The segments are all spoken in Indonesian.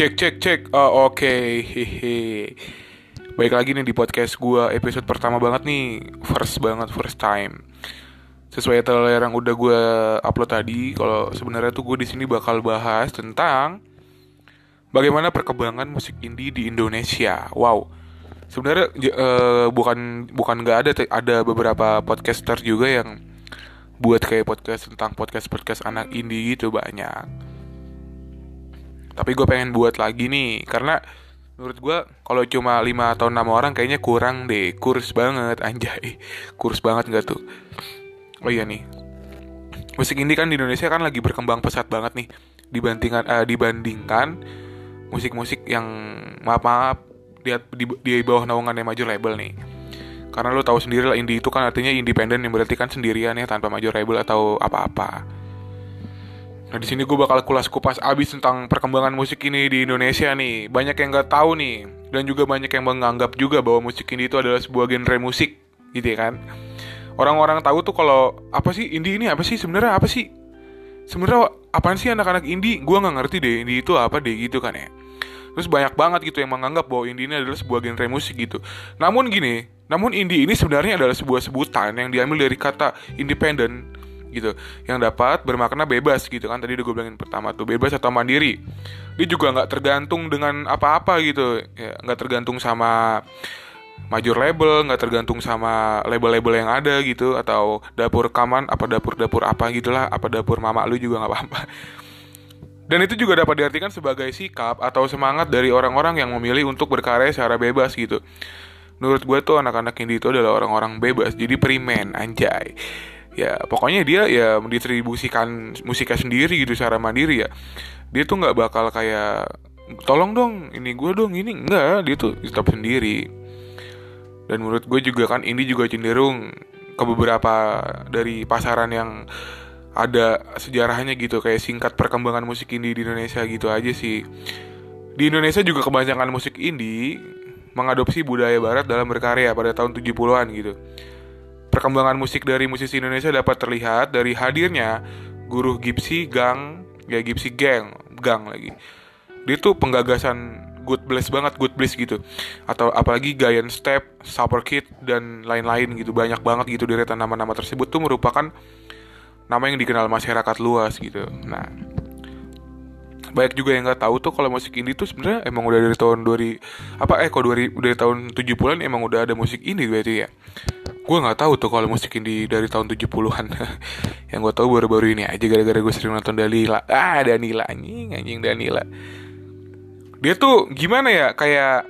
Cek cek cek. Oh, oke. Hehe. Baik lagi nih di podcast gua episode pertama banget nih, first banget, first time. Sesuai trailer yang udah gua upload tadi, kalau sebenarnya tuh gue di sini bakal bahas tentang bagaimana perkembangan musik indie di Indonesia. Wow. Sebenarnya uh, bukan bukan nggak ada ada beberapa podcaster juga yang buat kayak podcast tentang podcast podcast anak indie gitu banyak tapi gue pengen buat lagi nih karena menurut gue kalau cuma 5 atau 6 orang kayaknya kurang deh. Kurs banget anjay. Kurs banget gak tuh? Oh iya nih. Musik indie kan di Indonesia kan lagi berkembang pesat banget nih. Dibandingkan uh, dibandingkan musik-musik yang maaf maaf di, di, di bawah naungannya major label nih. Karena lo tahu sendiri lah indie itu kan artinya independen yang berarti kan sendirian ya tanpa major label atau apa-apa Nah di sini gue bakal kulas kupas abis tentang perkembangan musik ini di Indonesia nih. Banyak yang nggak tahu nih, dan juga banyak yang menganggap juga bahwa musik ini itu adalah sebuah genre musik, gitu ya kan? Orang-orang tahu tuh kalau apa sih indie ini apa sih sebenarnya apa sih? Sebenarnya apaan sih anak-anak indie? Gue nggak ngerti deh indie itu apa deh gitu kan ya. Terus banyak banget gitu yang menganggap bahwa indie ini adalah sebuah genre musik gitu. Namun gini, namun indie ini sebenarnya adalah sebuah sebutan yang diambil dari kata independen gitu. Yang dapat bermakna bebas gitu kan. Tadi udah gue bilangin pertama tuh bebas atau mandiri. Dia juga nggak tergantung dengan apa-apa gitu. Ya nggak tergantung sama major label nggak tergantung sama label-label yang ada gitu atau dapur kaman apa dapur-dapur apa gitulah apa dapur mama lu juga nggak apa-apa. Dan itu juga dapat diartikan sebagai sikap atau semangat dari orang-orang yang memilih untuk berkarya secara bebas gitu. Menurut gue tuh anak-anak indie itu adalah orang-orang bebas jadi primen anjay ya pokoknya dia ya mendistribusikan musiknya sendiri gitu secara mandiri ya. Dia tuh nggak bakal kayak tolong dong ini gue dong ini. Enggak dia tuh tetap sendiri. Dan menurut gue juga kan ini juga cenderung ke beberapa dari pasaran yang ada sejarahnya gitu kayak singkat perkembangan musik indie di Indonesia gitu aja sih. Di Indonesia juga kebanyakan musik indie mengadopsi budaya barat dalam berkarya pada tahun 70-an gitu Perkembangan musik dari musisi Indonesia dapat terlihat dari hadirnya guru Gipsy Gang, ya Gipsy Gang, Gang lagi. Dia tuh penggagasan good bless banget, good bliss gitu. Atau apalagi Giant Step, Super Kid dan lain-lain gitu. Banyak banget gitu deretan nama-nama tersebut tuh merupakan nama yang dikenal masyarakat luas gitu. Nah, banyak juga yang nggak tahu tuh kalau musik indie tuh sebenarnya emang udah dari tahun 2000 apa eh kok dari dari tahun 70-an emang udah ada musik indie berarti ya gue nggak tahu tuh kalau musik indie dari tahun 70-an yang gue tahu baru-baru ini aja gara-gara gue sering nonton Dalila ah Danila anjing anjing Danila. Dia tuh gimana ya kayak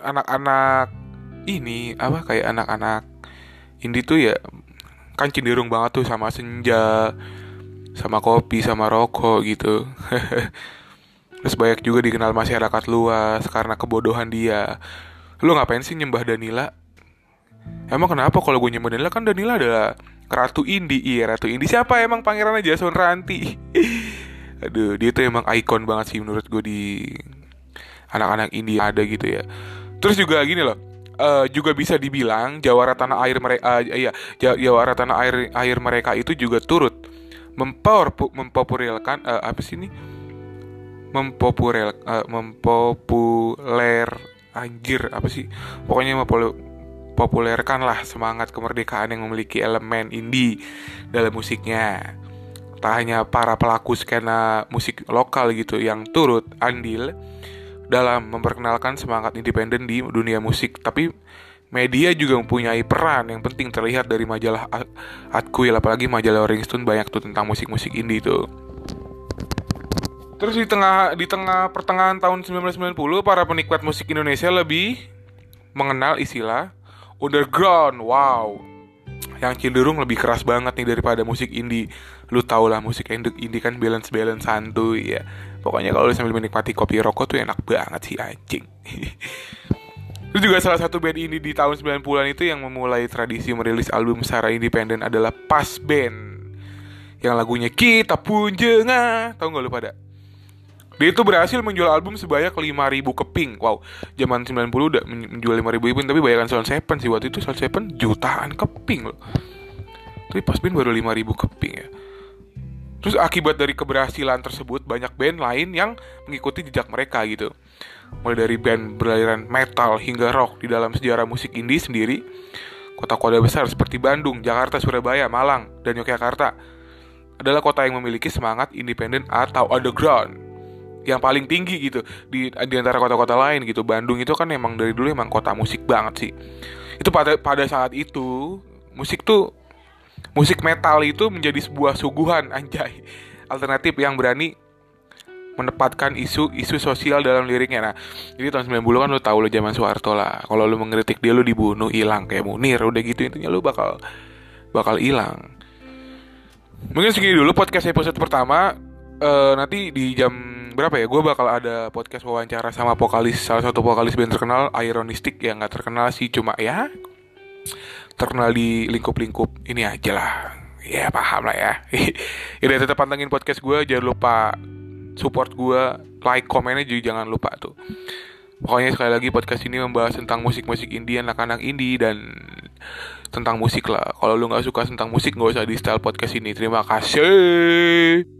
anak-anak ini apa kayak anak-anak indie tuh ya kan cenderung banget tuh sama senja sama kopi sama rokok gitu. Terus banyak juga dikenal masyarakat luas karena kebodohan dia. Lu ngapain sih nyembah Danila Emang kenapa kalau gue nyebut Danila kan Danila adalah Ratu Indi. Iya Ratu Indi. Siapa emang pangerannya Jason Ranti. Aduh dia tuh emang ikon banget sih menurut gue di Anak-anak Indi ada gitu ya. Terus juga gini loh Uh, juga bisa dibilang jawara tanah air mereka uh, iya jawara tanah air air mereka itu juga turut mempower mempopulerkan uh, apa sih ini? Mempopuler uh, mempopuler anjir apa sih? Pokoknya populerkanlah semangat kemerdekaan yang memiliki elemen indie dalam musiknya. Tak hanya para pelaku skena musik lokal gitu yang turut andil dalam memperkenalkan semangat independen di dunia musik, tapi media juga mempunyai peran yang penting terlihat dari majalah Atkuil apalagi majalah Rolling Stone banyak tuh tentang musik-musik indie tuh. Terus di tengah di tengah pertengahan tahun 1990 para penikmat musik Indonesia lebih mengenal istilah underground wow. Yang cenderung lebih keras banget nih daripada musik indie. Lu tau lah musik indie kan balance balance santuy ya. Pokoknya kalau lu sambil menikmati kopi rokok tuh enak banget sih anjing. Itu juga salah satu band indie di tahun 90-an itu yang memulai tradisi merilis album secara independen adalah Pas Band. Yang lagunya Kita Pun Jengah. Tau gak lu pada dia itu berhasil menjual album sebanyak 5000 keping. Wow, zaman 90 udah menjual 5000 keping tapi bayangkan Sound Seven sih waktu itu Sound Seven jutaan keping loh. Tapi pas bin baru 5000 keping ya. Terus akibat dari keberhasilan tersebut banyak band lain yang mengikuti jejak mereka gitu. Mulai dari band beraliran metal hingga rock di dalam sejarah musik indie sendiri, kota-kota besar seperti Bandung, Jakarta, Surabaya, Malang, dan Yogyakarta adalah kota yang memiliki semangat independen atau underground yang paling tinggi gitu di di antara kota-kota lain gitu. Bandung itu kan emang dari dulu emang kota musik banget sih. Itu pada pada saat itu musik tuh musik metal itu menjadi sebuah suguhan anjay alternatif yang berani menempatkan isu-isu sosial dalam liriknya. Nah, jadi tahun 90 kan lu tahu lu zaman Soeharto lah. Kalau lu mengkritik dia lu dibunuh, hilang kayak Munir, udah gitu intinya lu bakal bakal hilang. Mungkin segini dulu podcast episode pertama. Uh, nanti di jam berapa ya? Gue bakal ada podcast wawancara sama vokalis salah satu vokalis band terkenal, Ironistic yang nggak terkenal sih, cuma ya terkenal di lingkup-lingkup ini aja lah. Ya paham lah ya. Udah tetap pantengin podcast gue jangan lupa support gue like komennya juga jangan lupa tuh. Pokoknya sekali lagi podcast ini membahas tentang musik-musik indie anak-anak indie dan tentang musik lah. Kalau lu nggak suka tentang musik nggak usah di style podcast ini. Terima kasih